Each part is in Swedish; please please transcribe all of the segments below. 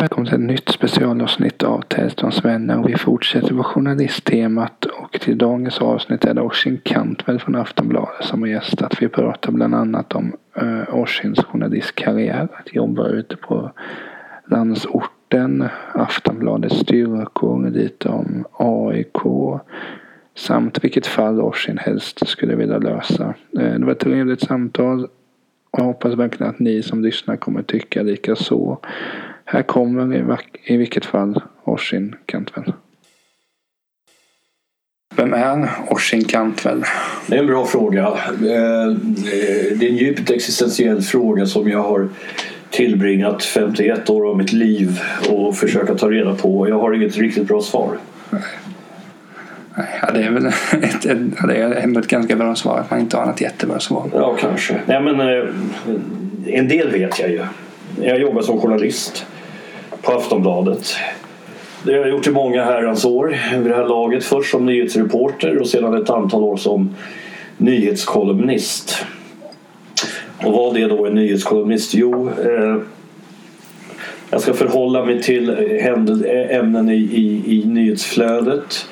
Välkommen till ett nytt. Vi fortsätter på journalisttemat och till dagens avsnitt är det Oisin Cantwell från Aftonbladet som har gästat. Vi pratar bland annat om eh, uh, Oisins journalistkarriär, att jobba ute på landsorten, Aftonbladets styrkor, lite om AIK samt vilket fall Oisin helst skulle vilja lösa. Eh, det var ett trevligt samtal och jag hoppas verkligen att ni som lyssnar kommer tycka lika så. Här kommer i, vilket fall Oisin Cantwell. Vem är Oisin Cantwell? Det är en bra fråga. Eh, Det är en djupt existentiell fråga som jag har tillbringat 51 år av mitt liv och försöka ta reda på. Jag har inget riktigt bra svar. Nej, Ja, det är väl ett, ett, det är ändå ett ganska bra svar att man inte har något jättebra svar. Ja, kanske. Nej, men, eh, en del vet jag ju. Jag jobbar som journalist på Aftonbladet. Det har jag gjort i många herrans år vid det här laget. Först som nyhetsreporter och sedan ett antal år som nyhetskolumnist. Och vad är då en nyhetskolumnist? Jo, eh, jag ska förhålla mig till eh, ämnen i, i, i nyhetsflödet.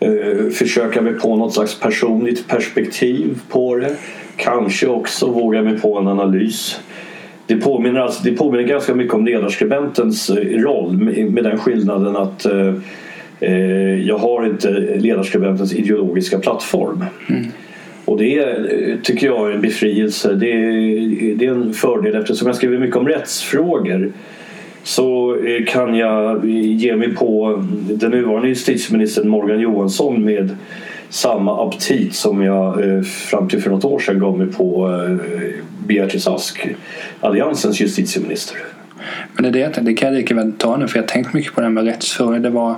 Eh, försöka mig på något slags personligt perspektiv på det. Kanske också våga mig på en analys. Det påminner, alltså, det påminner ganska mycket om ledarskribentens eh, roll med, den skillnaden att eh, eh, jag har inte ledarskribentens ideologiska plattform. Och det är, eh, tycker jag är en befrielse. Det är, det är en fördel eftersom jag skriver mycket om rättsfrågor så kan jag ge mig på den nuvarande justitieministern Morgan Johansson med samma aptit som jag eh, fram till för något år sedan gav mig på eh, Beatrice Ask, Alliansens justitieminister. Men det är det jag tänkte, det kan jag lika väl ta nu för jag har tänkt mycket på det här med rättsfrågor. Det var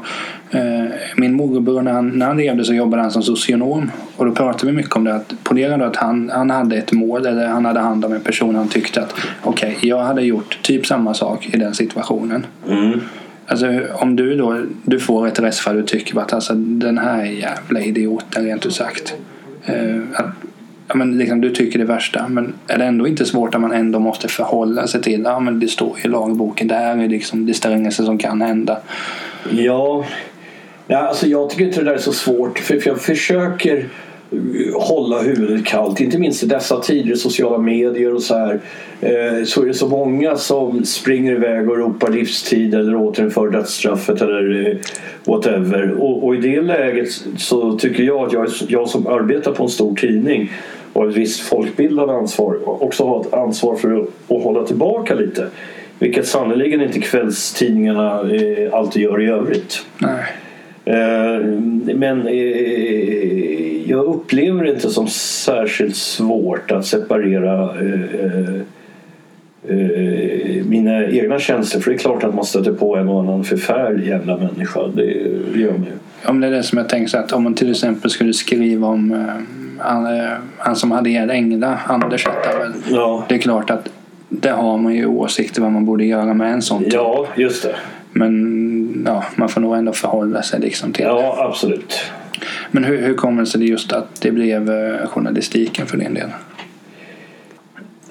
eh, min morbror när han, när han levde så jobbade han som socionom och då pratade vi mycket om det att ponera då att han, han hade ett mål eller han hade hand om en person han tyckte att okej, jag hade gjort typ samma sak i den situationen. Mm. Alltså om du då du får ett rättsfall och tycker att alltså, den här jävla idioten rent ut sagt. Eh, att, ja, men liksom, du tycker det värsta men är det ändå inte svårt att man ändå måste förhålla sig till ja, men det står i lagboken det här är liksom det strängaste som kan hända. Ja, ja alltså jag tycker inte det där är så svårt för för jag försöker hålla huvudet kallt, inte minst i dessa tider sociala medier och så här eh, så är det så många som springer iväg och ropar livstid eller återinför dödsstraffet eller eh, whatever och, och i det läget så tycker jag att jag, jag som arbetar på en stor tidning och har ett visst folkbildande ansvar också har ett ansvar för att, att hålla tillbaka lite vilket sannerligen inte kvällstidningarna eh, alltid gör i övrigt. Nej. Men jag upplever det inte som särskilt svårt att separera eh, eh, mina egna känslor. För det är klart att man stöter på en och annan förfärlig jävla människa. Det gör man ju. Om det är det som jag tänker så att om man till exempel skulle skriva om eh, han, eh, han som hade ihjäl Engla, Anders hette väl. Ja, Det är klart att det har man ju åsikter vad man borde göra med en sån typ. ja just det. Men ja, man får nog ändå förhålla sig liksom till det. Ja, absolut. Men hur, hur kommer det sig just att det blev eh, journalistiken för din del?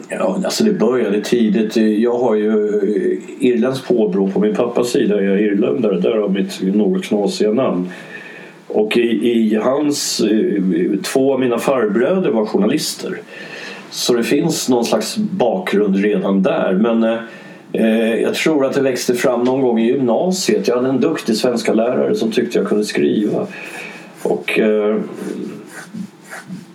Ja, alltså det började tidigt. Jag har ju eh, Irlands irländskt påbrå på min pappas sida. Jag är irländare, därav mitt något knasiga namn. Och i, i hans... Eh, två av mina farbröder var journalister. Så det finns någon slags bakgrund redan där. Men eh, jag tror att det växte fram någon gång i gymnasiet. Jag hade en duktig svenska lärare som tyckte jag kunde skriva. Och, eh,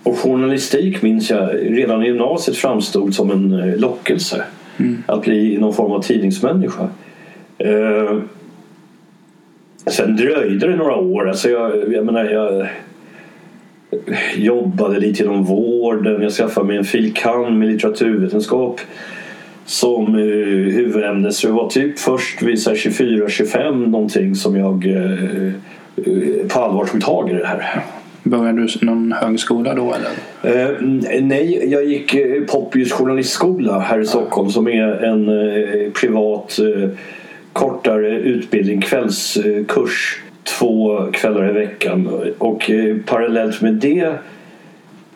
och journalistik minns jag redan i gymnasiet framstod som en eh, lockelse. Att bli någon form av tidningsmänniska. Eh, sen dröjde det några år. Alltså jag, jag menar, jag jobbade lite inom vården. Jag skaffade mig en fil. kand. med litteraturvetenskap som huvudämne. Så det var typ först vid 24-25 någonting som jag på allvar tog tag i det här. Började du någon högskola då eller? Eh, nej, jag gick eh, Poppius journalistskola här i Stockholm som är en eh, privat eh, kortare utbildning, kvällskurs två kvällar i veckan. Och eh, parallellt med det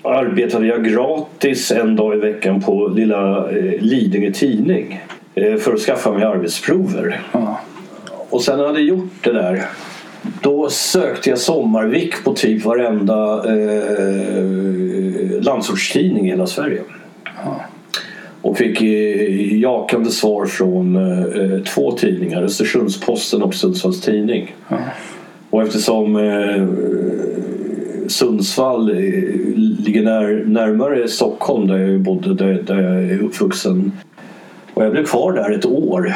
arbetade jag gratis en dag i veckan på lilla eh, Lidingö Tidning eh, för att skaffa mig arbetsprover. Ja. Och sen när jag hade gjort det där då sökte jag sommarvik på typ varenda eh, landsortstidning i hela Sverige. Ja. Och fick eh, jakande svar från eh, två tidningar, Östersunds-Posten och Sundsvalls Tidning. Ja. Och eftersom eh, Sundsvall eh, ligger när, närmare Stockholm där jag bodde, där, där jag är uppvuxen. Och jag blev kvar där ett år.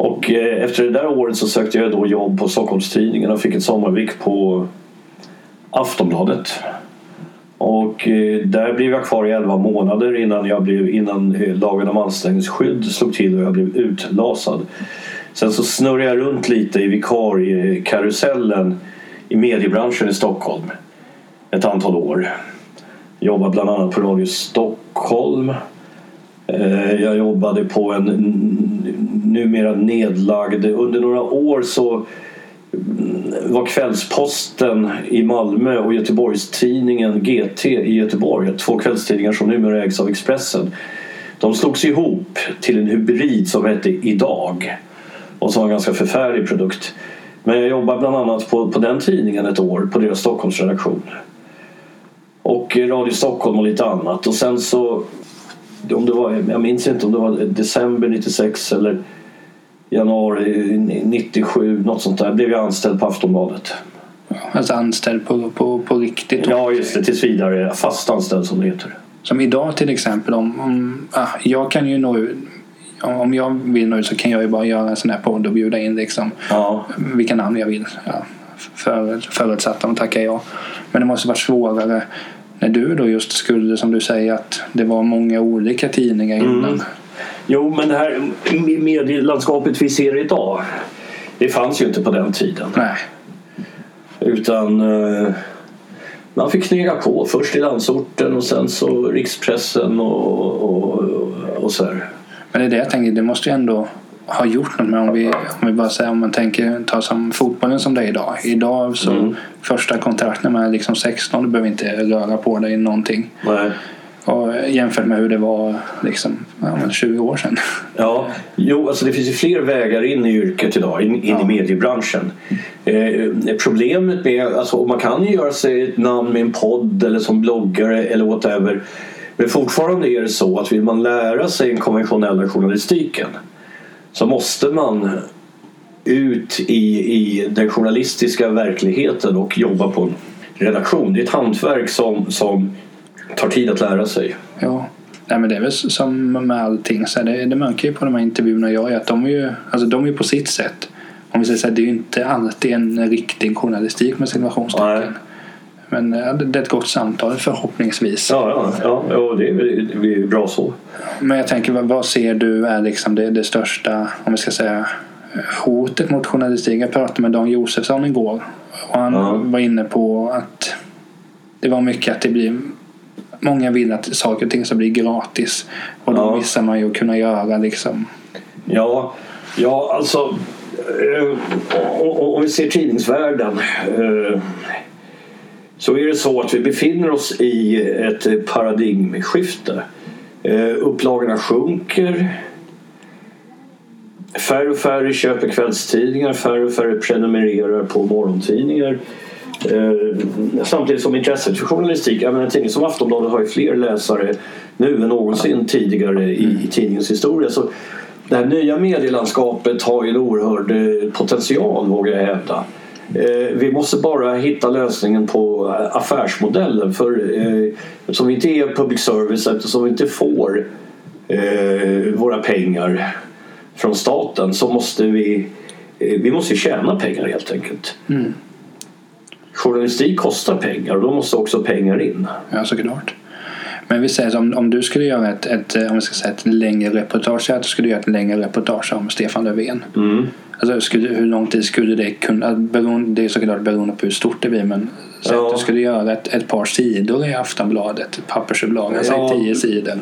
Och eh, efter det där året så sökte jag då jobb på Stockholms-Tidningen och fick ett sommarvik på Aftonbladet. Och eh, där blev jag kvar i 11 månader innan, jag blev, innan eh, lagen om anställningsskydd slog till och jag blev utlasad. Sen så snurrade jag runt lite i vikariekarusellen i mediebranschen i Stockholm ett antal år. Jobbade bland annat på Radio Stockholm. Jag jobbade på en numera nedlagd... Under några år så mm, var Kvällsposten i Malmö och Göteborgstidningen GT i Göteborg, två kvällstidningar som numera ägs av Expressen. De slogs ihop till en hybrid som hette Idag och som var en ganska förfärlig produkt. Men jag jobbade bland annat på, på den tidningen ett år på deras Stockholmsredaktion. Och Radio Stockholm och lite annat. Och sen så, om det var, jag minns inte om det var december 96 eller januari 97, något sånt där, blev jag anställd på Aftonbladet. Alltså anställd på, på, på riktigt. Ja, just det, tills vidare. Fast anställd som det heter. Som idag till exempel. Om, om, ah, jag kan ju nå ut. Om jag vill nå ut så kan jag ju bara göra en sån här podd och bjuda in liksom Ja, vilka namn jag vill. Ja, för, förutsatt att de tackar ja. Men det måste vara svårare när du då just skulle, som du säger, att det var många olika tidningar innan. Jo, men det här medielandskapet vi ser idag det fanns ju inte på den tiden. Nej. Utan eh, man fick knega på. Först i landsorten och sen så rikspressen och, och, och så här. Men det är det jag tänker, det måste ju ändå ha gjort något med om vi, om vi bara säger om man tänker ta som fotbollen som det är idag. Idag så Mm. första kontakten med liksom 16, du behöver inte röra på dig någonting. Nej. Och jämfört med hur det var liksom, ja, men 20 år sedan. Ja, jo, alltså det finns ju fler vägar in i yrket idag, in, in Ja. i mediebranschen. Eh, problemet med, alltså man kan ju göra sig ett namn med en podd eller som bloggare eller whatever. Men fortfarande är det så att vill man lära sig den konventionella journalistiken så måste man ut i, i den journalistiska verkligheten och jobba på en redaktion. Det är ett hantverk som, som tar tid att lära sig. Ja. Nej, men det är väl som med allting. Så här, det, det märker ju på de här intervjuerna jag gör att de är ju, alltså de är på sitt sätt. Om vi säger så här, det är ju inte alltid en riktig journalistik med situationstecken. Men ja, det är ett gott samtal förhoppningsvis. Ja, ja, ja, det, är, bra så. Men jag tänker, vad, vad ser du är liksom det, det största, om vi ska säga, hotet mot journalistik? Jag pratade med Dan Josefsson igår och han Ja. var inne på att det var mycket att det blir Många vill att saker och ting ska bli gratis och då Ja. missar man ju att kunna göra liksom. Ja, ja alltså eh, om vi ser tidningsvärlden eh, så är det så att vi befinner oss i ett paradigmskifte. Eh, Upplagorna sjunker. Färre och färre köper kvällstidningar, färre och färre prenumererar på morgontidningar. Eh, samtidigt som intresset för journalistik, jag menar, en tidning som Aftonbladet har ju fler läsare nu än någonsin tidigare i, i tidningens historia. Så det här nya medielandskapet har ju en oerhörd eh, potential vågar jag hävda. Eh, Vi måste bara hitta lösningen på eh, affärsmodellen för eh, eftersom vi inte är public service, eftersom vi inte får eh, våra pengar från staten så måste vi eh, vi måste tjäna pengar helt enkelt. Mm. Journalistik kostar pengar och då måste också pengar in. Ja, såklart. Men vi säger om, om du skulle göra ett, ett, om ska säga ett längre reportage, så skulle du göra ett längre reportage om Stefan Löfven. Mm. Alltså, skulle, hur lång tid skulle det kunna... Beroende, det är såklart beroende på hur stort det blir men Säg Ja. att du skulle göra ett, ett par sidor i Aftonbladet, pappersupplagan, säg Ja. tio sidor.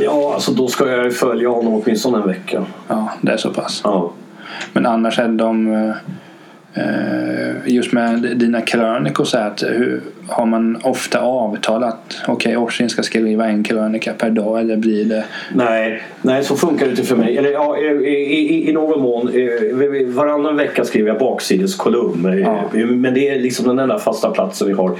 Ja, alltså då ska jag följa honom åtminstone en vecka. Ja, det är så pass. Ja. Men annars är de eh, just med dina krönikor så här, att hur, har man ofta avtalat okej Orsin ska skriva en krönika per dag eller blir det Nej, nej, så funkar det inte för mig. Eller ja, i, i, i någon mån. eh, Varannan vecka skriver jag baksideskolumn. eh, Ja. Men det är liksom den enda fasta platsen vi har.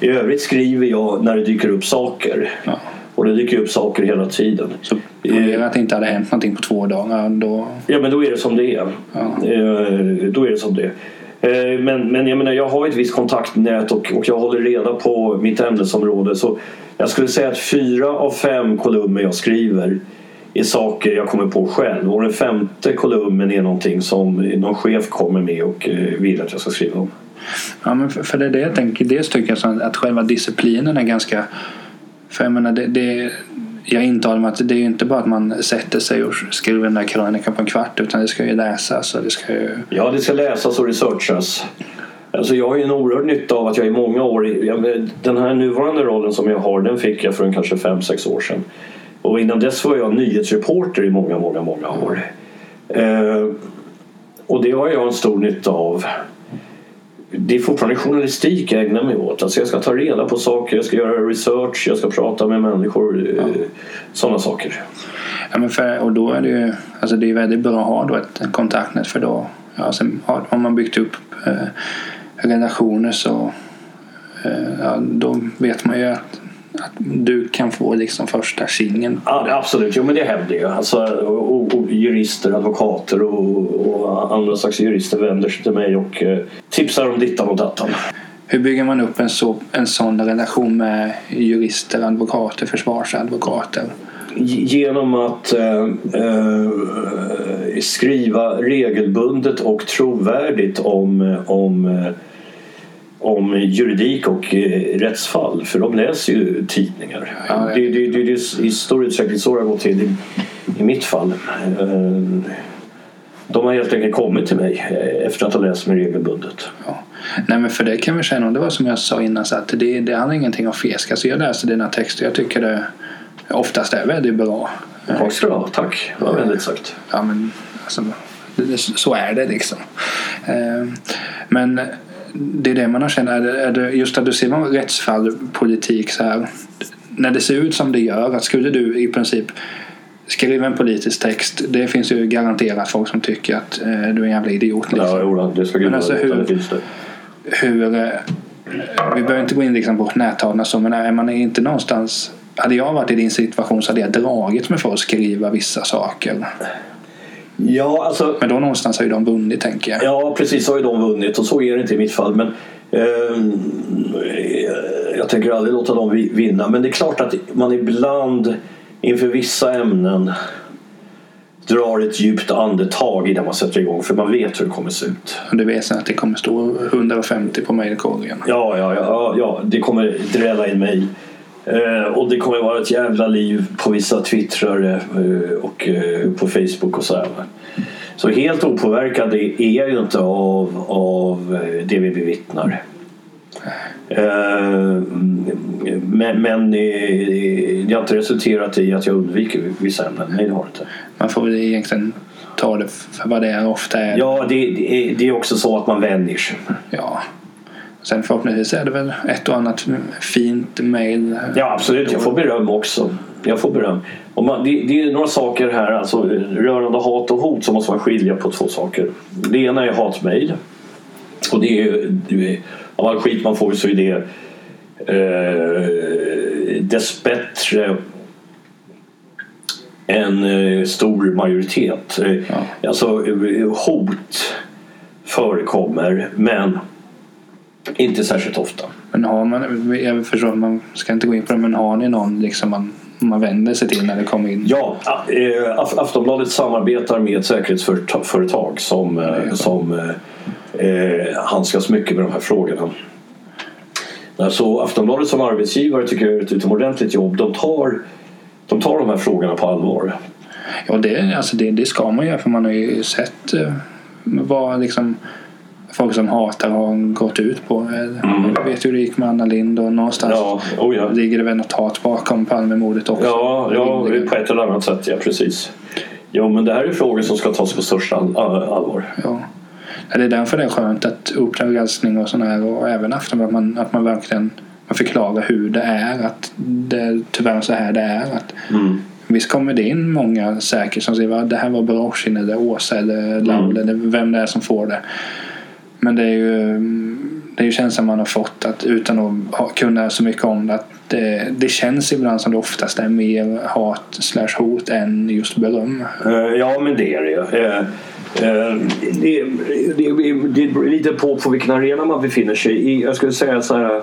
I övrigt skriver jag när det dyker upp saker. Ja. Och det dyker upp saker hela tiden. så ponera att det inte hade hänt någonting på två dagar då Ja, men då är det som det är. Ja. Eh, Då är det som det är. Eh, men, men jag menar, jag har ett visst kontaktnät och, och jag håller reda på mitt ämnesområde. Så jag skulle säga att fyra av fem kolumner jag skriver är saker jag kommer på själv. Och den femte kolumnen är någonting som någon chef kommer med och eh, vill att jag ska skriva om. Ja, men för, för det är det jag tänker. Dels tycker jag att själva disciplinen är ganska... För jag menar, det, det, jag intalar mig att det är ju inte bara att man sätter sig och skriver den där krönikan på en kvart utan det ska ju läsas och det ska ju... Ja, det ska läsas och researchas. Alltså jag har ju en oerhörd nytta av att jag i många år... Den här nuvarande rollen som jag har den fick jag för en kanske fem sex år sedan. Och innan dess var jag nyhetsreporter i många, många, många år. Eh, och det har jag en stor nytta av. Det är fortfarande journalistik jag ägnar mig åt. Alltså jag ska ta reda på saker, jag ska göra research, jag ska prata med människor. Eh, Sådana saker. Ja, men för, och då är det ju alltså det är väldigt bra att ha då ett kontaktnät för då ja, sen har, har man byggt upp eh, relationer så eh, ja, då vet man ju att, att du kan få liksom första singeln. Ja, absolut, jo men det händer ju. Alltså, och, och, jurister, advokater och, och andra slags jurister vänder sig till mig och eh, tipsar om dittan och dattan. Hur bygger man upp en, så, en sån relation med jurister, advokater, försvarsadvokater? Genom att eh, eh, skriva regelbundet och trovärdigt om, om, eh, om juridik och eh, rättsfall. För de läser ju tidningar. Ja, det- det, det, det, är i stor utsträckning så det har gått till i, i mitt fall. Eh, de har helt enkelt kommit till mig eh, efter att ha läst mig regelbundet. Ja. Nej men för det kan vi känna, och det var som jag sa innan, så att det, det handlar ingenting om fjäsk. Alltså jag läser dina texter, jag tycker det oftast är väldigt bra. Tack ska du ha. Tack. Det var väldigt sagt. Ja men alltså, så är det liksom. Men det är det man har känt, är det, är det just att du ser vad rättsfall, politik så här. När det ser ut som det gör, att skulle du i princip skriva en politisk text, det finns ju garanterat folk som tycker att eh, du är en jävla idiot. Liksom. Ja, jodå, det ska Men gudarna alltså, hur- Det finns det. hur eh, vi behöver inte gå in liksom på nättavlan så men är man inte någonstans hade jag varit i din situation så hade jag dragit mig för att skriva vissa saker. Ja, alltså Men då någonstans har ju de vunnit tänker jag. Ja, precis så har ju de vunnit och så är det inte i mitt fall. Men ehm, jag tänker aldrig låta dem vi- vinna. Men det är klart att man ibland inför vissa ämnen drar ett djupt andetag innan man sätter igång för man vet hur det kommer se ut. Du vet sen att det kommer stå 150 på mejlkorgen. Ja, ja, ja, ja, det kommer drälla in mig. Eh, och det kommer vara ett jävla liv på vissa twittrare eh, och eh, på Facebook och så här. Så helt opåverkad är jag ju inte av, av det vi bevittnar. Eh, men men det har inte resulterat i att jag undviker vissa ämnen. Nej, det har inte. Man får väl egentligen ta det för vad det är ofta är. Ja, det, det är också så att man vänjer sig. Ja. Sen förhoppningsvis är det väl ett och annat fint mejl. Ja absolut, jag får beröm också. Jag får beröm. Och man, det, det är några saker här, alltså rörande hat och hot så måste man skilja på två saker. Det ena är hatmejl. Och det är ju, det är, av all skit man får så är det eh, dessbättre en eh, stor majoritet. Eh, Ja. Alltså eh, hot förekommer men inte särskilt ofta. Men har man, jag förstår man ska inte gå in på det, men har ni någon liksom man, man vänder sig till när det kommer in? Ja, eh, Af- Aftonbladet samarbetar med ett säkerhetsföretag som, eh, som eh, eh, handskas mycket med de här frågorna. Så Aftonbladet som arbetsgivare tycker jag gör ett utomordentligt jobb. De tar, de tar de här frågorna på allvar. Ja, det, alltså det, det ska man göra för man har ju sett vad liksom folk som hatar har gått ut på. Mm. Jag vet ju hur det gick med Anna Lind och någonstans Ja, oh ja. ligger det väl något hat bakom Palmemordet också. Ja, ja, på ett eller annat sätt, ja precis. Jo, men det här är frågor som ska tas på största all- all- allvar. Ja. Det är därför det är skönt att Uppdrag granskning och sådana här och även Aftonbladet att man, att man verkligen man förklarar hur det är. Att det är tyvärr så här det är. Att Mm. Visst kommer det in många säkert som säger att det här var Boroshin eller Åsa eller Laul eller vem det är som får det. Men det är ju, det är ju känslan man har fått att utan att kunna så mycket om det. Att det, det känns ibland som det oftast är mer hat slash hot än just beröm. Eh, ja, men det är det ju. Eh, eh, det, Det, det, det beror lite på på vilken arena man befinner sig i. Jag skulle säga så här.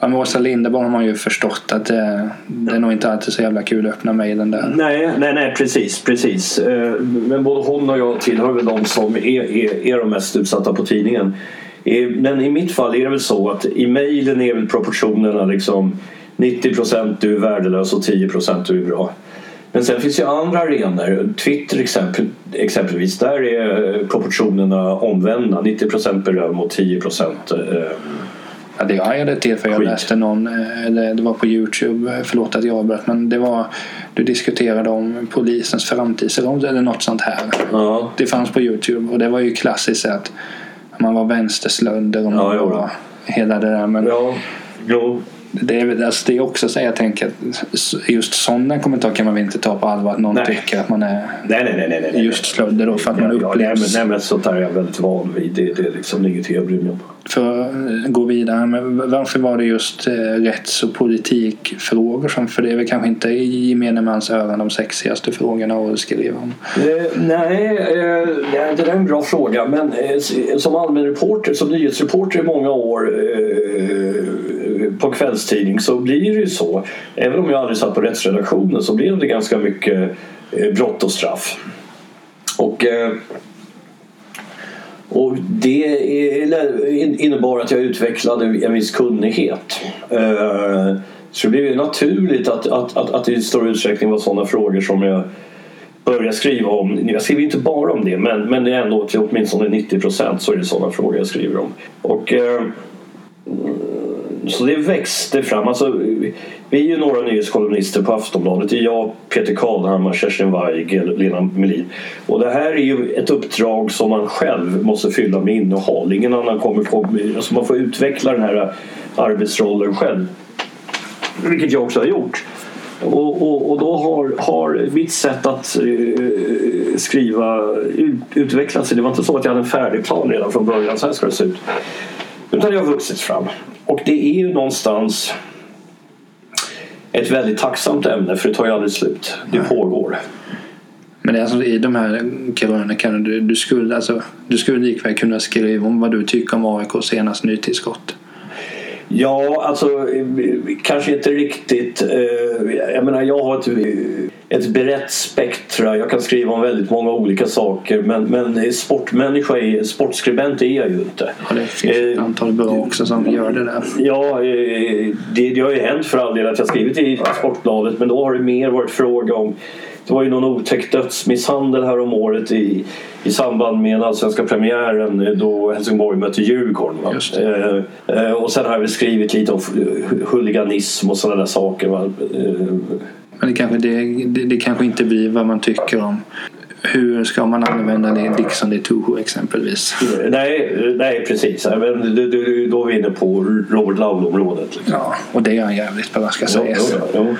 Ja, med Åsa Linderborg har man ju förstått att det, det är nog inte alltid så jävla kul att öppna mejlen där. Nej, nej, nej, precis, precis. Eh, men både hon och jag tillhör väl de som är, är, är de mest utsatta på tidningen. Eh, men i mitt fall är det väl så att i mejlen är väl proportionerna liksom 90 procent, du är värdelös och 10 procent, du är bra. Men sen finns ju andra arenor. Twitter exempel, exempelvis. Där är eh, proportionerna omvända. 90 procent beröm och 10 procent eh, Ja, det jag hajade till för jag Skit. läste någon, eh, eller det var på Youtube, eh, förlåt att jag avbröt, men det var du diskuterade om polisens framtidsroll eller något sånt här. Ja, Det fanns på Youtube och det var ju klassiskt att man var vänsterslödder och Ja, var hela det där. Men ja, jo. Det, är, alltså det är också så jag tänker att just sådana kommentarer kan man väl inte ta på allvar att någon Nej. tycker att man är Nej, nej, nej, nej, nej. just slödder då för att man Ja, ja, nej, men, upplevs sånt där är jag väldigt van vid. Det, det är liksom inget jag bryr mig om. för att gå vidare. Men varför var det just eh, rätts och politikfrågor som, för det är väl kanske inte i gemene mans öron de sexigaste frågorna att skriva om. Eh, nej, eh, nej, det där är en bra fråga. Men eh, som allmän reporter, som nyhetsreporter i många år eh, på kvällstidning så blir det ju så. Även om jag aldrig satt på rättsredaktionen så blev det ganska mycket eh, brott och straff. Och eh, och det innebar att jag utvecklade en viss kunnighet. Eh, så det blev ju naturligt att, att, att, att det i stor utsträckning var sådana frågor som jag började skriva om. Jag skriver inte bara om det men, men det är ändå till åtminstone 90 procent så är det sådana frågor jag skriver om. Och, eh, så det växte fram. Alltså, vi är ju några nyhetskolumnister på Aftonbladet. Det är jag, Peter Kadhammar, Kerstin Weigel, Lena Melin. Och det här är ju ett uppdrag som man själv måste fylla med innehåll. Ingen annan kommer på... Alltså man får utveckla den här arbetsrollen själv. Vilket jag också har gjort. Och, och, och då har, har mitt sätt att uh, skriva ut. Det var inte så att jag hade en färdig plan redan från början. Så här ska det se ut. Utan det har vuxit fram. Och det är ju någonstans ett väldigt tacksamt ämne för det tar ju aldrig slut. Det pågår. Men det är alltså i de här krönikorna, du, du, skulle, alltså, du skulle likväl kunna skriva om vad du tycker om AIK senast nytillskott. Ja, alltså kanske inte riktigt. eh, Jag menar, jag har ett, ett brett spektra. Jag kan skriva om väldigt många olika saker. Men, men sportmänniska, är, sportskribent är jag ju inte. Och det finns ett Eh, antal bra också som gör det där. Ja, eh, det, det har ju hänt för all del att jag skrivit i Sportbladet men då har det mer varit fråga om det var ju någon otäck dödsmisshandel här om året i, i samband med allsvenska premiären då Helsingborg mötte Djurgården. Eh, eh, och sen har jag väl skrivit lite om hu- huliganism och sådana där saker. Va? Eh, Men det kanske, det, det, det kanske inte blir vad man tycker om. Hur ska man använda det Dixon de Toho exempelvis? nej, nej, precis. Men, du, du, då är vi inne på Robert Laul-området. Liksom. Ja, och det är han jävligt bra ska Jo, sägas. jo, jo.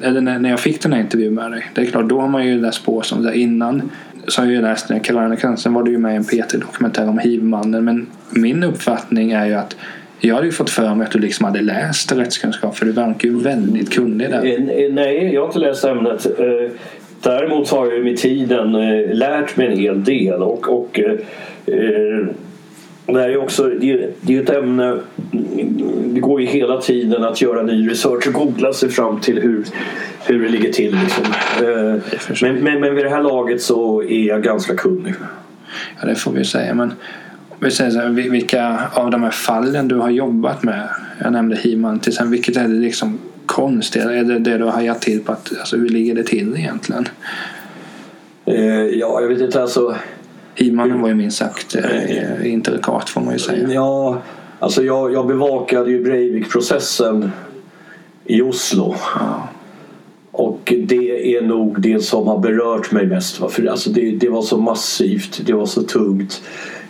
Eller när, när jag fick den här intervjun med dig. Det är klart, då har man ju läst på som det innan. Så har jag ju läst den här krönikan. Sen var du ju med i en P3-dokumentär om hivmannen. Men min uppfattning är ju att jag hade ju fått för mig att du liksom hade läst rättskunskap. För du verkar ju väldigt kunnig där. Eh, eh, nej, jag har inte läst ämnet. Eh, däremot har jag med tiden lärt mig en hel del. Och, och, det, är också, det är det är ett ämne, det går ju hela tiden att göra ny research och googla sig fram till hur, hur det ligger till. Liksom. Eh, Men, men, men vid det här laget så är jag ganska kunnig. Ja, det får vi säga. Men vi säger så här, vil- vilka av de här fallen du har jobbat med. Jag nämnde hivman till exempel. Vilket är det liksom konstiga? Är det det du har hajat till på? Att, alltså, hur ligger det till egentligen? Eh, Ja, jag vet inte. Alltså, Hivmannen var ju minst sagt eh, intrikat får man ju säga. Ja, alltså jag, jag bevakade ju Breivik-processen i Oslo. Ja. Och det är nog det som har berört mig mest. För alltså det, det var så massivt, det var så tungt.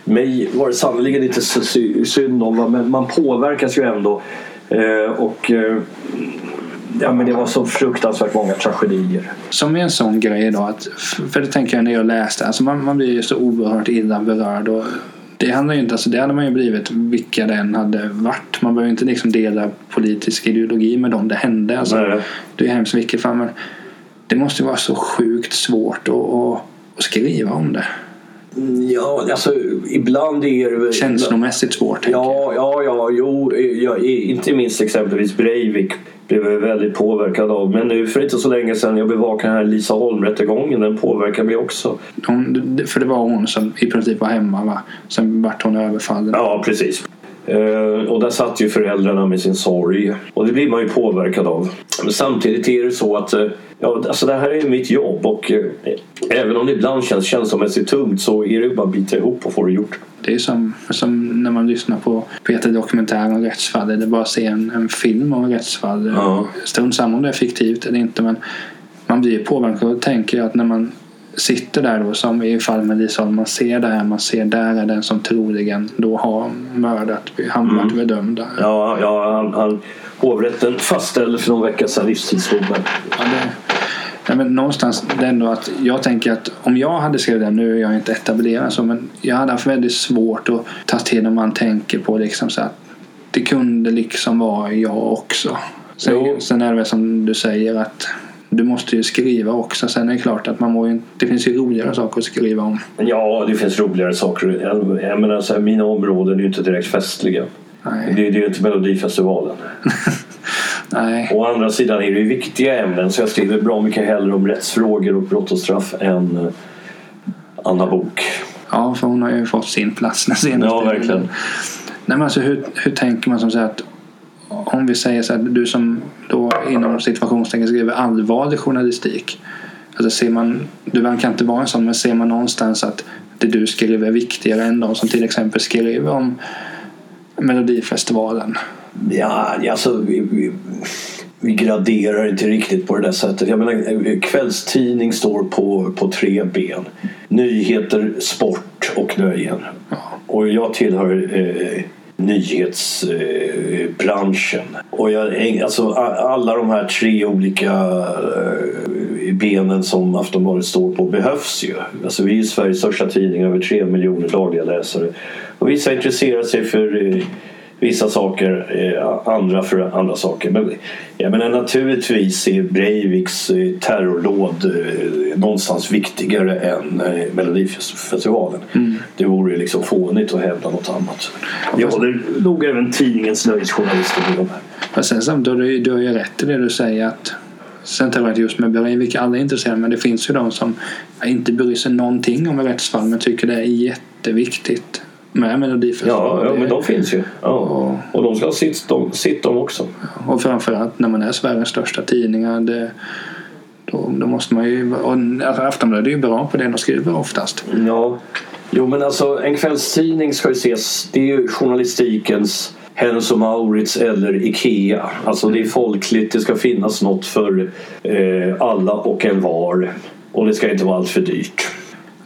Mig var det sannerligen inte så synd om, men man påverkas ju ändå. Eh, och eh, ja, men det var så fruktansvärt många tragedier. Som är en sån grej då, att, för det tänker jag när jag läste, alltså man, man blir ju så oerhört illa berörd. Och det handlar ju inte, alltså det hade man ju blivit vilka det än hade varit. Man behöver ju inte liksom dela politisk ideologi med dem det hände. Alltså, Nej. det är hemskt vilket fall, men det måste ju vara så sjukt svårt att, att, skriva om det. Ja, alltså ibland är det. Känslomässigt svårt. Ja, ja, ja, jo, ja, inte minst exempelvis Breivik blev jag väldigt påverkad av. Men nu för inte så länge sedan jag bevakade den här Lisa Holm-rättegången. Den påverkar mig också. Hon, för det var hon som i princip var hemma va? Sen vart hon överfallen. Ja, precis. Eh, och där satt ju föräldrarna med sin sorg. Och det blir man ju påverkad av. Men samtidigt är det så att eh, ja, alltså det här är mitt jobb och eh, även om det ibland känns känslomässigt tungt så är det bara att bita ihop och få det gjort. Det är som, som när man lyssnar på Peter Dokumentär om rättsfall. Är bara att se en, en film om rättsfall. Ja. Strunt samma om det är fiktivt eller inte. Men man blir påverkad och tänker att när man sitter där då som i fall med Lisa man ser det här, man ser där är den som troligen då har mördat, han varit bedömd. Ja, ja han, han, hovrätten fastställde för någon vecka sedan livstidsdomen. Ja, det, nej, men någonstans det ändå att jag tänker att om jag hade skrivit den, nu är jag inte etablerad så, men jag hade haft väldigt svårt att ta till när man tänker på liksom så att det kunde liksom vara jag också. Sen, Jo. sen är det väl som du säger att du måste ju skriva också. Sen är det klart att man må ju, det finns ju roligare saker att skriva om. Ja, det finns roligare saker. Jag, jag menar, så här, mina områden är ju inte direkt festliga. Nej. Det, det är ju inte Melodifestivalen. Nej. Å andra sidan är det ju viktiga ämnen så jag skriver bra mycket hellre om rättsfrågor och brott och straff än eh, Anna Bok. Ja, för hon har ju fått sin plats den senaste Ja, verkligen. Nej, men alltså, hur, hur tänker man som så här att om vi säger så här, du som då inom situationstecken skriver allvarlig journalistik. Alltså ser man, du verkar inte vara en sån, men ser man någonstans att det du skriver är viktigare än de som till exempel skriver om Melodifestivalen? Ja, alltså vi, vi, vi graderar inte riktigt på det där sättet. Jag menar, kvällstidning står på, på tre ben. Nyheter, sport och nöjen. Och jag tillhör eh, nyhetsbranschen. och jag, alltså, alla de här tre olika eh, benen som Aftonbladet står på behövs ju. Alltså, vi är ju Sveriges största tidning, över tre miljoner dagliga läsare. Och vissa intresserar sig för eh, vissa saker, eh, andra för andra saker. Men jag menar naturligtvis är Breiviks eh, terrordåd eh, någonstans viktigare än eh, Melodifestivalen. Det vore liksom fånigt att hävda något annat. Jag håller nog även tidningens nöjesjournalister med om här. Sen samtidigt, du, har ju- du har ju rätt i det du säger att Sen tror jag att just med Breivik, alla är intresserade men det finns ju de som inte bryr sig någonting om rättsfall men tycker det är jätteviktigt med Ja, Melodifestivalen. ja, men de finns ju. Ja. Och- Och de ska ha sitt de, sitt de också. Och framförallt när man är Sveriges största tidningar det, då, då måste man ju... Och, alltså, Aftonbladet är ju bra på det de skriver oftast. Ja, jo men alltså en kvällstidning ska ju ses, det är ju journalistikens Hennes och Mauritz eller Ikea. Alltså det är folkligt, det ska finnas något för eh, alla och en var. Och det ska inte vara allt för dyrt.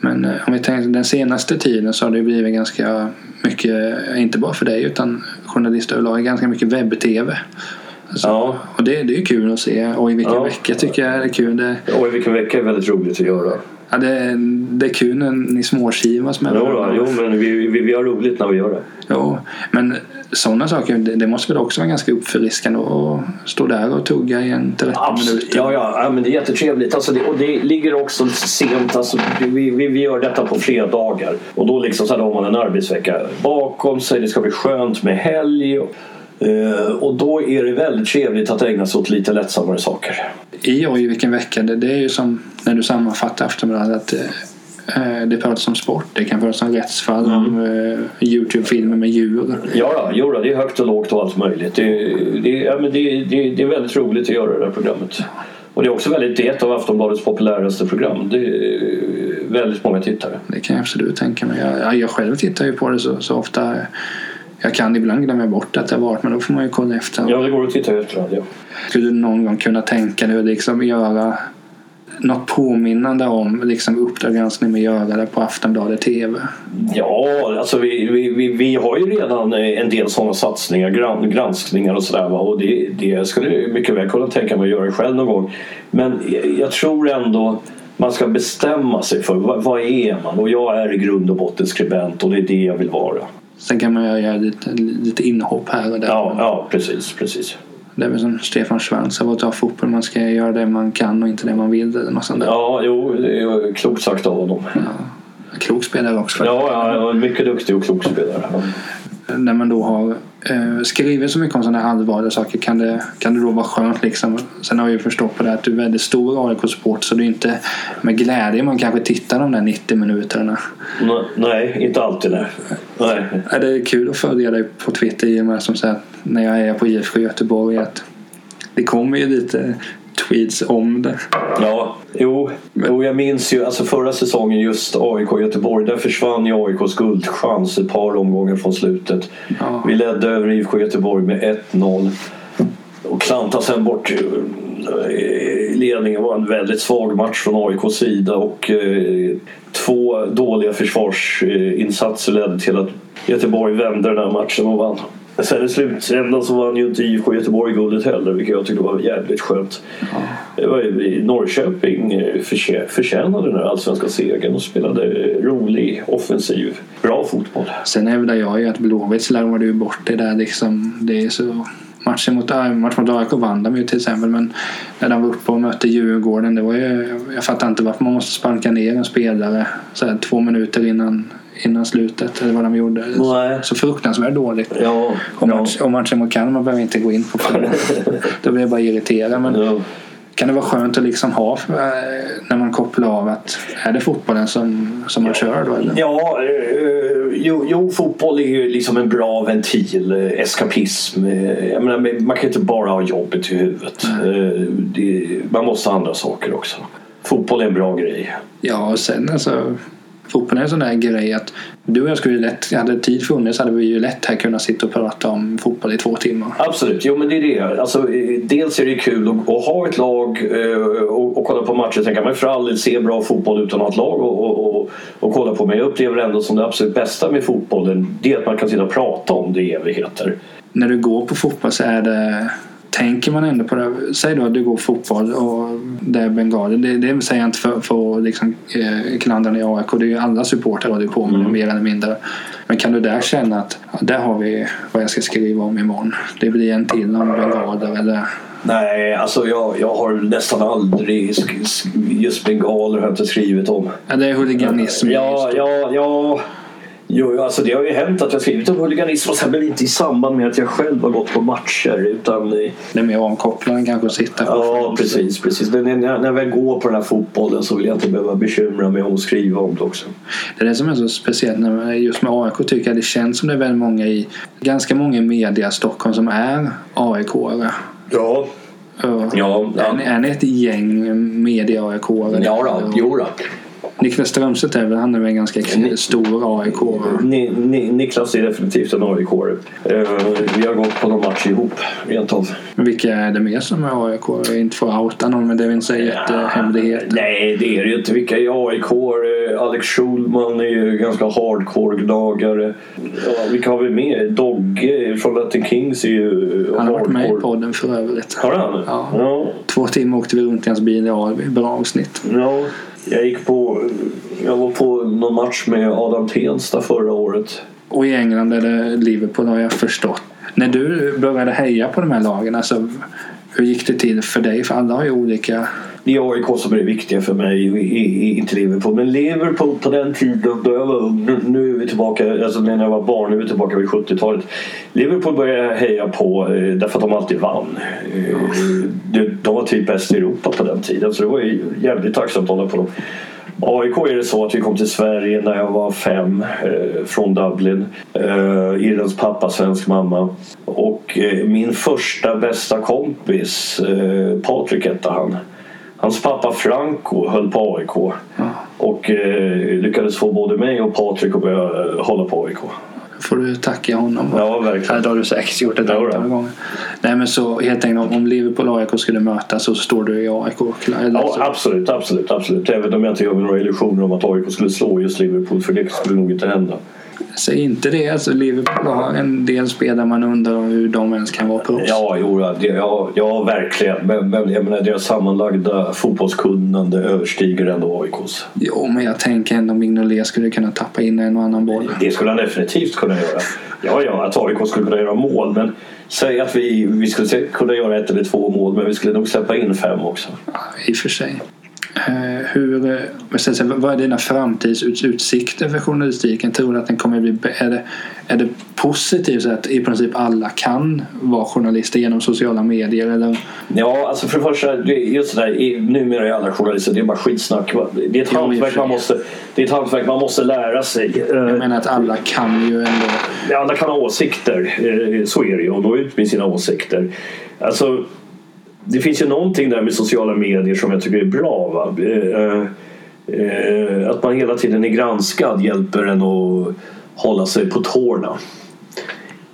Men eh, om vi tänker den senaste tiden så har det blivit ganska mycket, inte bara för dig utan journalister överlag, ganska mycket webb-tv. Alltså, Ja. Och det, det är kul att se och i vilken Ja. vecka tycker jag är det kul. Det, Och i vilken vecka är väldigt roligt att göra. Ja, det, det är kul när ni småkivas med varandra. jo men vi, vi, vi har roligt när vi gör det. Jo, men sådana saker, det, det måste väl också vara ganska uppfriskande att stå där och tugga i en 30 Absolut. minuter. Ja, ja, ja, men det är jättetrevligt. Alltså det, och det ligger också sent. Alltså, vi, vi, vi gör detta på fredagar. Och då, liksom, så här, då har man en arbetsvecka bakom sig. Det ska bli skönt med helg. Eh, och då är det väldigt trevligt att ägna sig åt lite lättsammare saker. I i vilken vecka, det, det är ju som när du sammanfattar Aftonbladet att eh, det pratas om sport, det kan pratas om rättsfall, Mm. om eh, Youtube-filmer med djur. Ja, ja, det är högt och lågt och allt möjligt. Det, det, ja, men det, det, det är väldigt roligt att göra det här programmet. Och det är också väldigt, det är ett av Aftonbladets populäraste program. Det är väldigt många tittare. Det kan jag absolut tänka mig. Jag, jag själv tittar ju på det så, så ofta. Jag kan ibland glömma bort att det har varit men då får man ju kolla efter. Ja, det går att titta i efterhand. Ja. Skulle du någon gång kunna tänka dig att liksom göra något påminnande om liksom Uppdrag granskning med göra det på Aftonbladet TV? Ja, alltså vi, vi, vi, vi har ju redan en del sådana satsningar, gran, granskningar och sådär. Och det, det skulle jag mycket väl kunna tänka mig att göra själv någon gång. Men jag tror ändå man ska bestämma sig för vad, vad är man? Och jag är i grund och botten skribent och det är det jag vill vara. Sen kan man göra lite, lite inhopp här och där. Ja, ja precis, precis. Det är väl som Stefan Schwarz sa, att ta fotboll. Man ska göra det man kan och inte det man vill. Eller något sånt där. Ja, jo, det är klokt sagt av honom. Ja. Klok spelare också. Ja, ja, mycket duktig och klok spelare. När man då har eh, skrivit så mycket om sådana här allvarliga saker kan det, kan det då vara skönt liksom. Sen har jag ju förstått på det att du är väldigt stor AIK-support så det är inte med glädje man kanske tittar de där 90 minuterna. Nej, inte alltid nej. nej. Är det kul att följa dig på Twitter i och med som sagt när jag är på IFK Göteborg att det kommer ju lite tweets om det. Ja, jo, jo jag minns ju alltså förra säsongen just AIK Göteborg. Där försvann ju AIKs guldchans ett par omgångar från slutet. Ja. Vi ledde över IFK Göteborg med 1-0 och klantade sen bort i ledningen. Var en väldigt svag match från AIKs sida och eh, två dåliga försvarsinsatser ledde till att Göteborg vände den här matchen och vann. Sen i slutändan så vann ju inte IFK Göteborg guldet heller vilket jag tyckte var jävligt skönt. Ja. Det var ju, Norrköping eh, förtjä, förtjänade den här allsvenska segern och spelade rolig, offensiv, bra fotboll. Sen hävdar jag ju att Blåvitt slarvade ju bort det där liksom. Det är så matchen mot, match mot AIK vann de ju till exempel men när de var uppe och mötte Djurgården det var ju, jag fattar inte varför man måste sparka ner en spelare så här, två minuter innan, innan slutet eller vad de gjorde. Nej. Så fruktansvärt dåligt. Ja, Och, match, och matchen mot Kalmar behöver inte gå in på då, blir jag bara irriterad. Men ja. kan det vara skönt att liksom ha eh, när man kopplar av att är det fotbollen som, som man kör då? Eller? Ja, eh, jo, jo, fotboll är ju liksom en bra ventil, eh, eskapism. Eh, menar, man kan inte bara ha jobbet i huvudet. Eh, Det, man måste ha andra saker också. Fotboll är en bra grej. Ja, och sen alltså fotbollen är en sån där grej att du och jag skulle ju lätt, hade tid funnits hade vi ju lätt här kunnat sitta och prata om fotboll i två timmar. Absolut, jo men det är det. Alltså, dels är det kul att, att ha ett lag eh, och, och kolla på matcher. Sen kan man för all del se bra fotboll utan att ha ett lag och, och, och, och kolla på. Men jag upplever ändå som det absolut bästa med fotbollen det är att man kan sitta och prata om det i evigheter. När du går på fotboll så är det Tänker man ändå på det? Säg då att du går fotboll och det är bengaler. Det, det säger jag inte för, för att liksom, eh, klandra ner AIK. Det är ju alla supportrar håller på med det mer eller mindre. Men kan du där känna att ja, där har vi vad jag ska skriva om imorgon. Det blir en till om bengaler eller Nej, alltså jag, jag har nästan aldrig just bengaler har jag inte skrivit om. Ja, det är huliganism. Ja, ja, ja. Jo, alltså det har ju hänt att jag skrivit om huliganism och sen men inte i samband med att jag själv har gått på matcher utan Det är mer avkopplande kanske att sitta på. Ja, precis. precis. Men när, när jag väl går på den här fotbollen så vill jag inte behöva bekymra mig om att skriva om det också. Det är det som är så speciellt när man, just med AIK tycker jag det känns som det är väldigt många i ganska många i media i Stockholm som är AIK-are. Ja, Ja. ja, Är, ni- är ni ett gäng media-AIK-are? ja då, jo då. Niklas Strömstedt är väl, han är väl en ganska Ni- stor aik Ni, ni, Niklas är definitivt en aik uh, Vi har gått på någon match ihop rent av. Vilka är det mer som är AIK? Inte får outa någon men det är väl inte jättehemlighet. Nej, det är det ju inte. Vilka är AIK? Eh, Alex Schulman är ju ganska hardcore-gnagare. Ja, vilka har vi med? Dogge från Latin Kings är ju Han har varit med i hardcore. podden för övrigt. Har han? Ja. ja. Två timmar åkte vi runt i hans bil i Alby. Bra avsnitt. Ja, jag gick på... Jag var på någon match med Adam Tensta förra året. Och i England är det Liverpool har jag förstått. När du började heja på de här lagen, alltså, hur gick det till för dig? För alla har ju olika... Det är AIK som är det viktiga för mig, inte Liverpool. Men Liverpool på den tiden då jag var ung, nu, är vi tillbaka, alltså när jag var barn, nu är vi tillbaka vid 70-talet. Liverpool började jag heja på eh, därför att de alltid vann. Eh, de, var typ bäst i Europa på den tiden, så det var ju jävligt tacksamt att hålla på dem. AIK är det så att vi kom till Sverige när jag var fem eh, från Dublin. Eh, Irlands pappa, svensk mamma. Och eh, min första bästa kompis, eh, Patrik hette han. Hans pappa Franco höll på AIK. Ja. Och eh, lyckades få både mig och Patrik att börja eh, hålla på AIK. får du tacka honom. Ja, verkligen. Ja, det har du säkert gjort ett Ja, antal gånger. Nej men så helt enkelt om- Liverpool och AIK skulle mötas så står du i AIK. Eller Ja, absolut, absolut, absolut. Även om jag inte gör mig några illusioner om att AIK skulle slå just Liverpool för det skulle nog inte hända. Säg inte det. Alltså, Liverpool har en del spelare man undrar hur de ens kan vara proffs. Ja, jo, ja, ja, verkligen. Men, men jag menar, deras sammanlagda fotbollskunnande överstiger ändå AIKs. Jo, men jag tänker ändå Mignolet skulle kunna tappa in en och annan boll. Det skulle han definitivt kunna göra. Ja, ja, att AIK skulle kunna göra mål. Men säg att vi, vi skulle kunna göra ett eller två mål. Men vi skulle nog släppa in fem också. Ja, I och för sig. Eh, hur, vad är dina framtidsutsikter för journalistiken? Tror du att den kommer bli... Är det, är det positivt så att i princip alla kan vara journalister genom sociala medier? Eller? Ja, alltså för det första, det är just det där, numera är alla journalister, det är bara skitsnack. Det är ett hantverk man måste, det är ett hantverk man måste lära sig. Jag menar att alla kan ju ändå... Alla kan ha åsikter, eh, så är det ju, och nå ut med sina åsikter. Alltså, det finns ju någonting där med sociala medier som jag tycker är bra. Va? Eh, eh, Att man hela tiden är granskad hjälper en att hålla sig på tårna.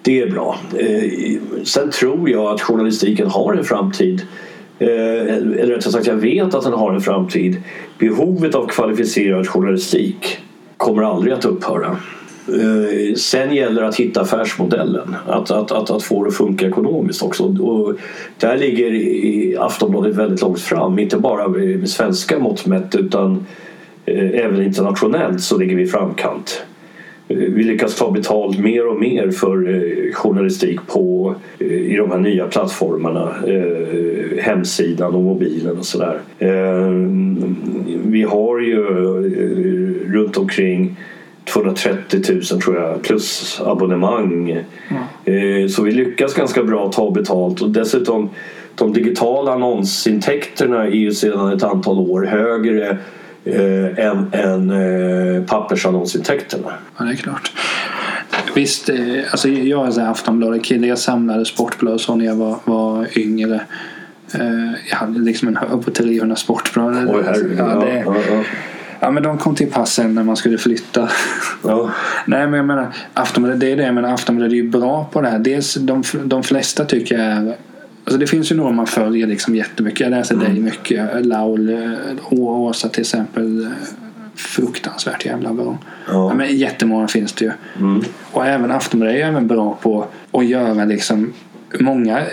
Det är bra. Eh, Sen tror jag att journalistiken har en framtid. Eh, Eller rättare sagt, jag vet att den har en framtid. Behovet av kvalificerad journalistik kommer aldrig att upphöra. Eh, sen gäller det att hitta affärsmodellen. Att, att, att, att få det att funka ekonomiskt också. Och där ligger Aftonbladet väldigt långt fram. Inte bara med svenska mått mätt utan eh, även internationellt så ligger vi i framkant. Eh, vi lyckas ta betalt mer och mer för journalistik på, i de här nya plattformarna. Hemsidan och mobilen och sådär. Vi har ju runt omkring 230 000 tror jag plus abonnemang. Eh, Så vi lyckas ganska bra ta betalt och dessutom de digitala annonsintäkterna är ju sedan ett antal år högre eh, än, än eh, pappersannonsintäkterna. Ja, det är klart. Visst, eh, alltså jag är Aftonbladet-kille. Jag samlade sportblad så när jag var, var yngre. Eh, Jag hade liksom en hög på 300 sportblad. Oj, herregud. Ja, det, ja, ja. Ja, men de kom till passen när man skulle flytta. Ja. Nej, men jag menar Aftonbladet, det är det. Jag menar Aftonbladet är ju bra på det här. Dels de, de flesta tycker jag är Alltså det finns ju några man följer liksom jättemycket. Jag läser dig mycket. Laul eh, och Åsa till exempel. eh, Fruktansvärt jävla bra. Ja. Ja, men jättemånga finns det ju. Mm. Och även Aftonbladet är även bra på att göra liksom Många,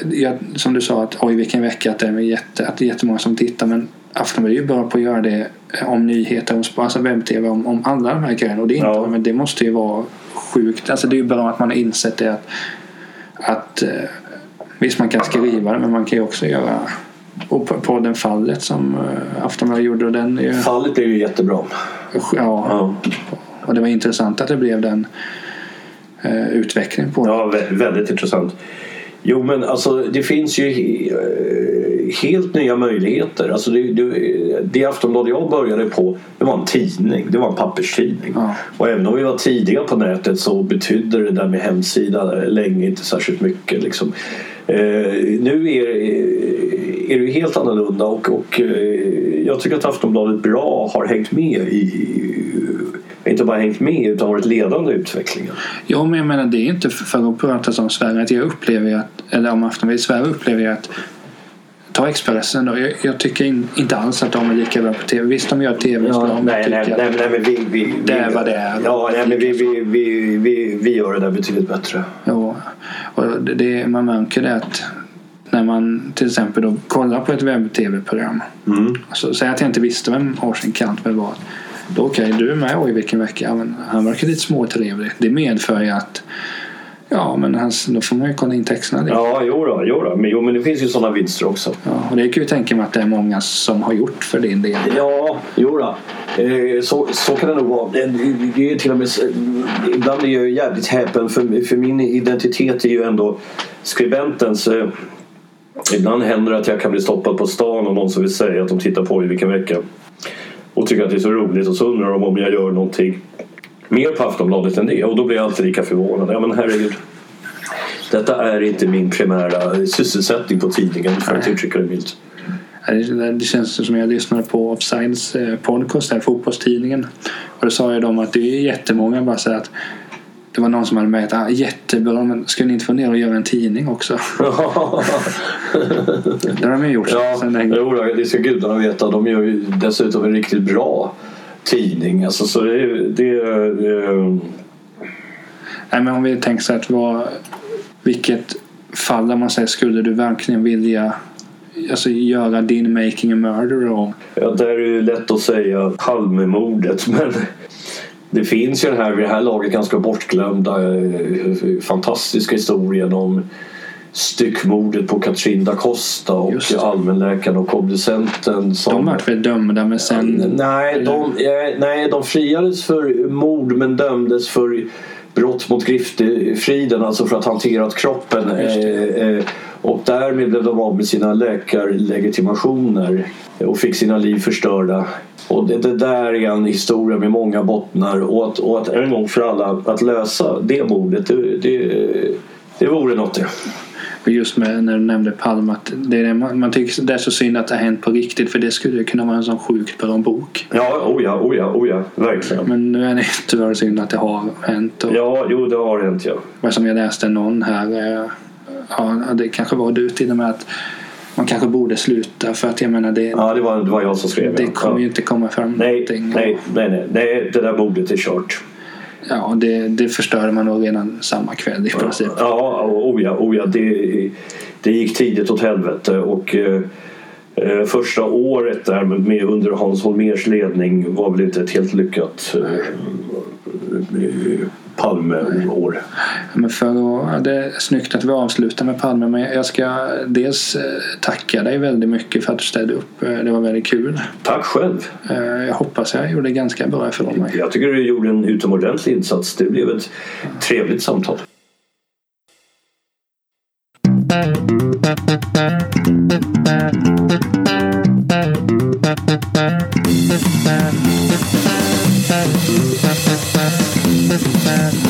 som du sa att oj vilken vecka att det är jätte, att det är jättemånga som tittar men Aftonbladet är ju bra på att göra det eh, om nyheter, om alltså webb-tv, om, om alla de här grejerna. Och det, är inte, Ja. men det måste ju vara sjukt. Alltså det är ju bra att man har insett det att, att eh, visst man kan skriva det men man kan ju också göra och på, på den fallet som eh, Aftonbladet gjorde och den är ju, Fallet blev ju jättebra. ja, Ja, och det var intressant att det blev den eh, utveckling på ja vä- väldigt intressant. Jo men alltså det finns ju eh, helt nya möjligheter. Alltså det, det, det Aftonbladet jag började på det var en tidning. Det var en papperstidning. Ja. Och även om vi var tidiga på nätet så betydde det där med hemsida länge inte särskilt mycket. Liksom. Eh, nu är, är det helt annorlunda och, och eh, jag tycker att Aftonbladet bra har hängt med i inte bara hängt med utan varit ledande i utvecklingen. Ja, men jag menar det är inte för att prata som Sverige att jag upplever att, eller om Aftonbladet i Sverige upplever jag att Ta Expressen då. Jag, jag tycker in, inte alls att de är lika bra på tv. Visst, de gör tv-inslag. men nej, nej, nej, men vi, vi, Det är vad det är. Ja, nej, men vi, vi, vi, vi, vi gör det där betydligt bättre. Ja, och det, det, man märker det att när man till exempel då kollar på ett webb-tv-program. Mm. Så säg att jag inte visste vem Orson Kantner var. Då okej, du är med oj vilken vecka. Men han verkar lite småtrevlig. Det medför ju att Ja, men hans, då får man ju kolla in texterna lite. Ja, jo då, jo då. Men, jo, men det finns ju sådana vinster också. Ja, och det kan jag ju tänka mig att det är många som har gjort för din del. Ja, jo då. Eh, så, så kan det nog vara. Det är till och med, ibland är jag jävligt häpen för, för min identitet är ju ändå skribentens. Eh, ibland händer det att jag kan bli stoppad på stan och någon som vill säga att de tittar på i vilken vecka och tycker att det är så roligt och så undrar de om jag gör någonting mer på Aftonbladet än det och då blir jag alltid lika förvånad. Ja men herregud. Detta är inte min primära sysselsättning på tidningen för att uttrycka det milt. Det, känns som jag lyssnade på Offsides eh, podcast, där, fotbollstidningen. Och då sa ju de att det är jättemånga bara säger att det var någon som hade med ah, jättebra men ska ni inte få ner och göra en tidning också? det har de ju gjort ja, sen länge. Jo, det ska gudarna veta. De gör ju dessutom en riktigt bra tidning. Alltså, så det, det, det... Nej, men om vi tänker så att vad, vilket fall där man säger skulle du verkligen vilja alltså, göra din Making a Murderer om? Ja, där är det lätt att säga Palmemordet men det finns ju den här vid det här laget ganska bortglömda eh, fantastiska historien om styckmordet på Katrin da Costa och allmänläkaren och obducenten. Som... De vart väl dömda men sen... Nej de, nej, de friades för mord men dömdes för brott mot griftefriden, alltså för att hanterat kroppen. Och därmed blev de av med sina läkarlegitimationer och fick sina liv förstörda. Och det, det, där är en historia med många bottnar och att, och att en gång för alla att lösa det mordet det, det, det vore något det. Just med när du nämnde Palme att det är, man, man tycker det är så synd att det har hänt på riktigt för det skulle kunna vara en sån sjukt bra bok. Ja, oh ja, oh ja, oh ja, verkligen. Men nu är det tyvärr synd att det har hänt. Och, ja, jo det har hänt ja. Som jag läste någon här, eh, ja det kanske var du till och med att man kanske borde sluta för att jag menar det. Ja, det var, det var jag som skrev. Det kommer ja. ju inte komma fram nej, någonting. Nej, nej, nej, nej, det där bordet är kört. Ja, det, det förstörde man nog redan samma kväll i princip. Ja, oh ja, oh ja det, det gick tidigt åt helvete och eh, eh första året där med under Hans Holmers ledning var väl inte ett helt lyckat eh, Palmeår. Men för att, det är snyggt att vi avslutar med Palme men jag ska dels eh, tacka dig väldigt mycket för att du ställde upp. Eh, det var väldigt kul. Tack själv. Eh, jag hoppas jag gjorde ganska bra ifrån mig. Jag tycker du gjorde en utomordentlig insats. Det blev ett trevligt samtal. Thank you. perfect path.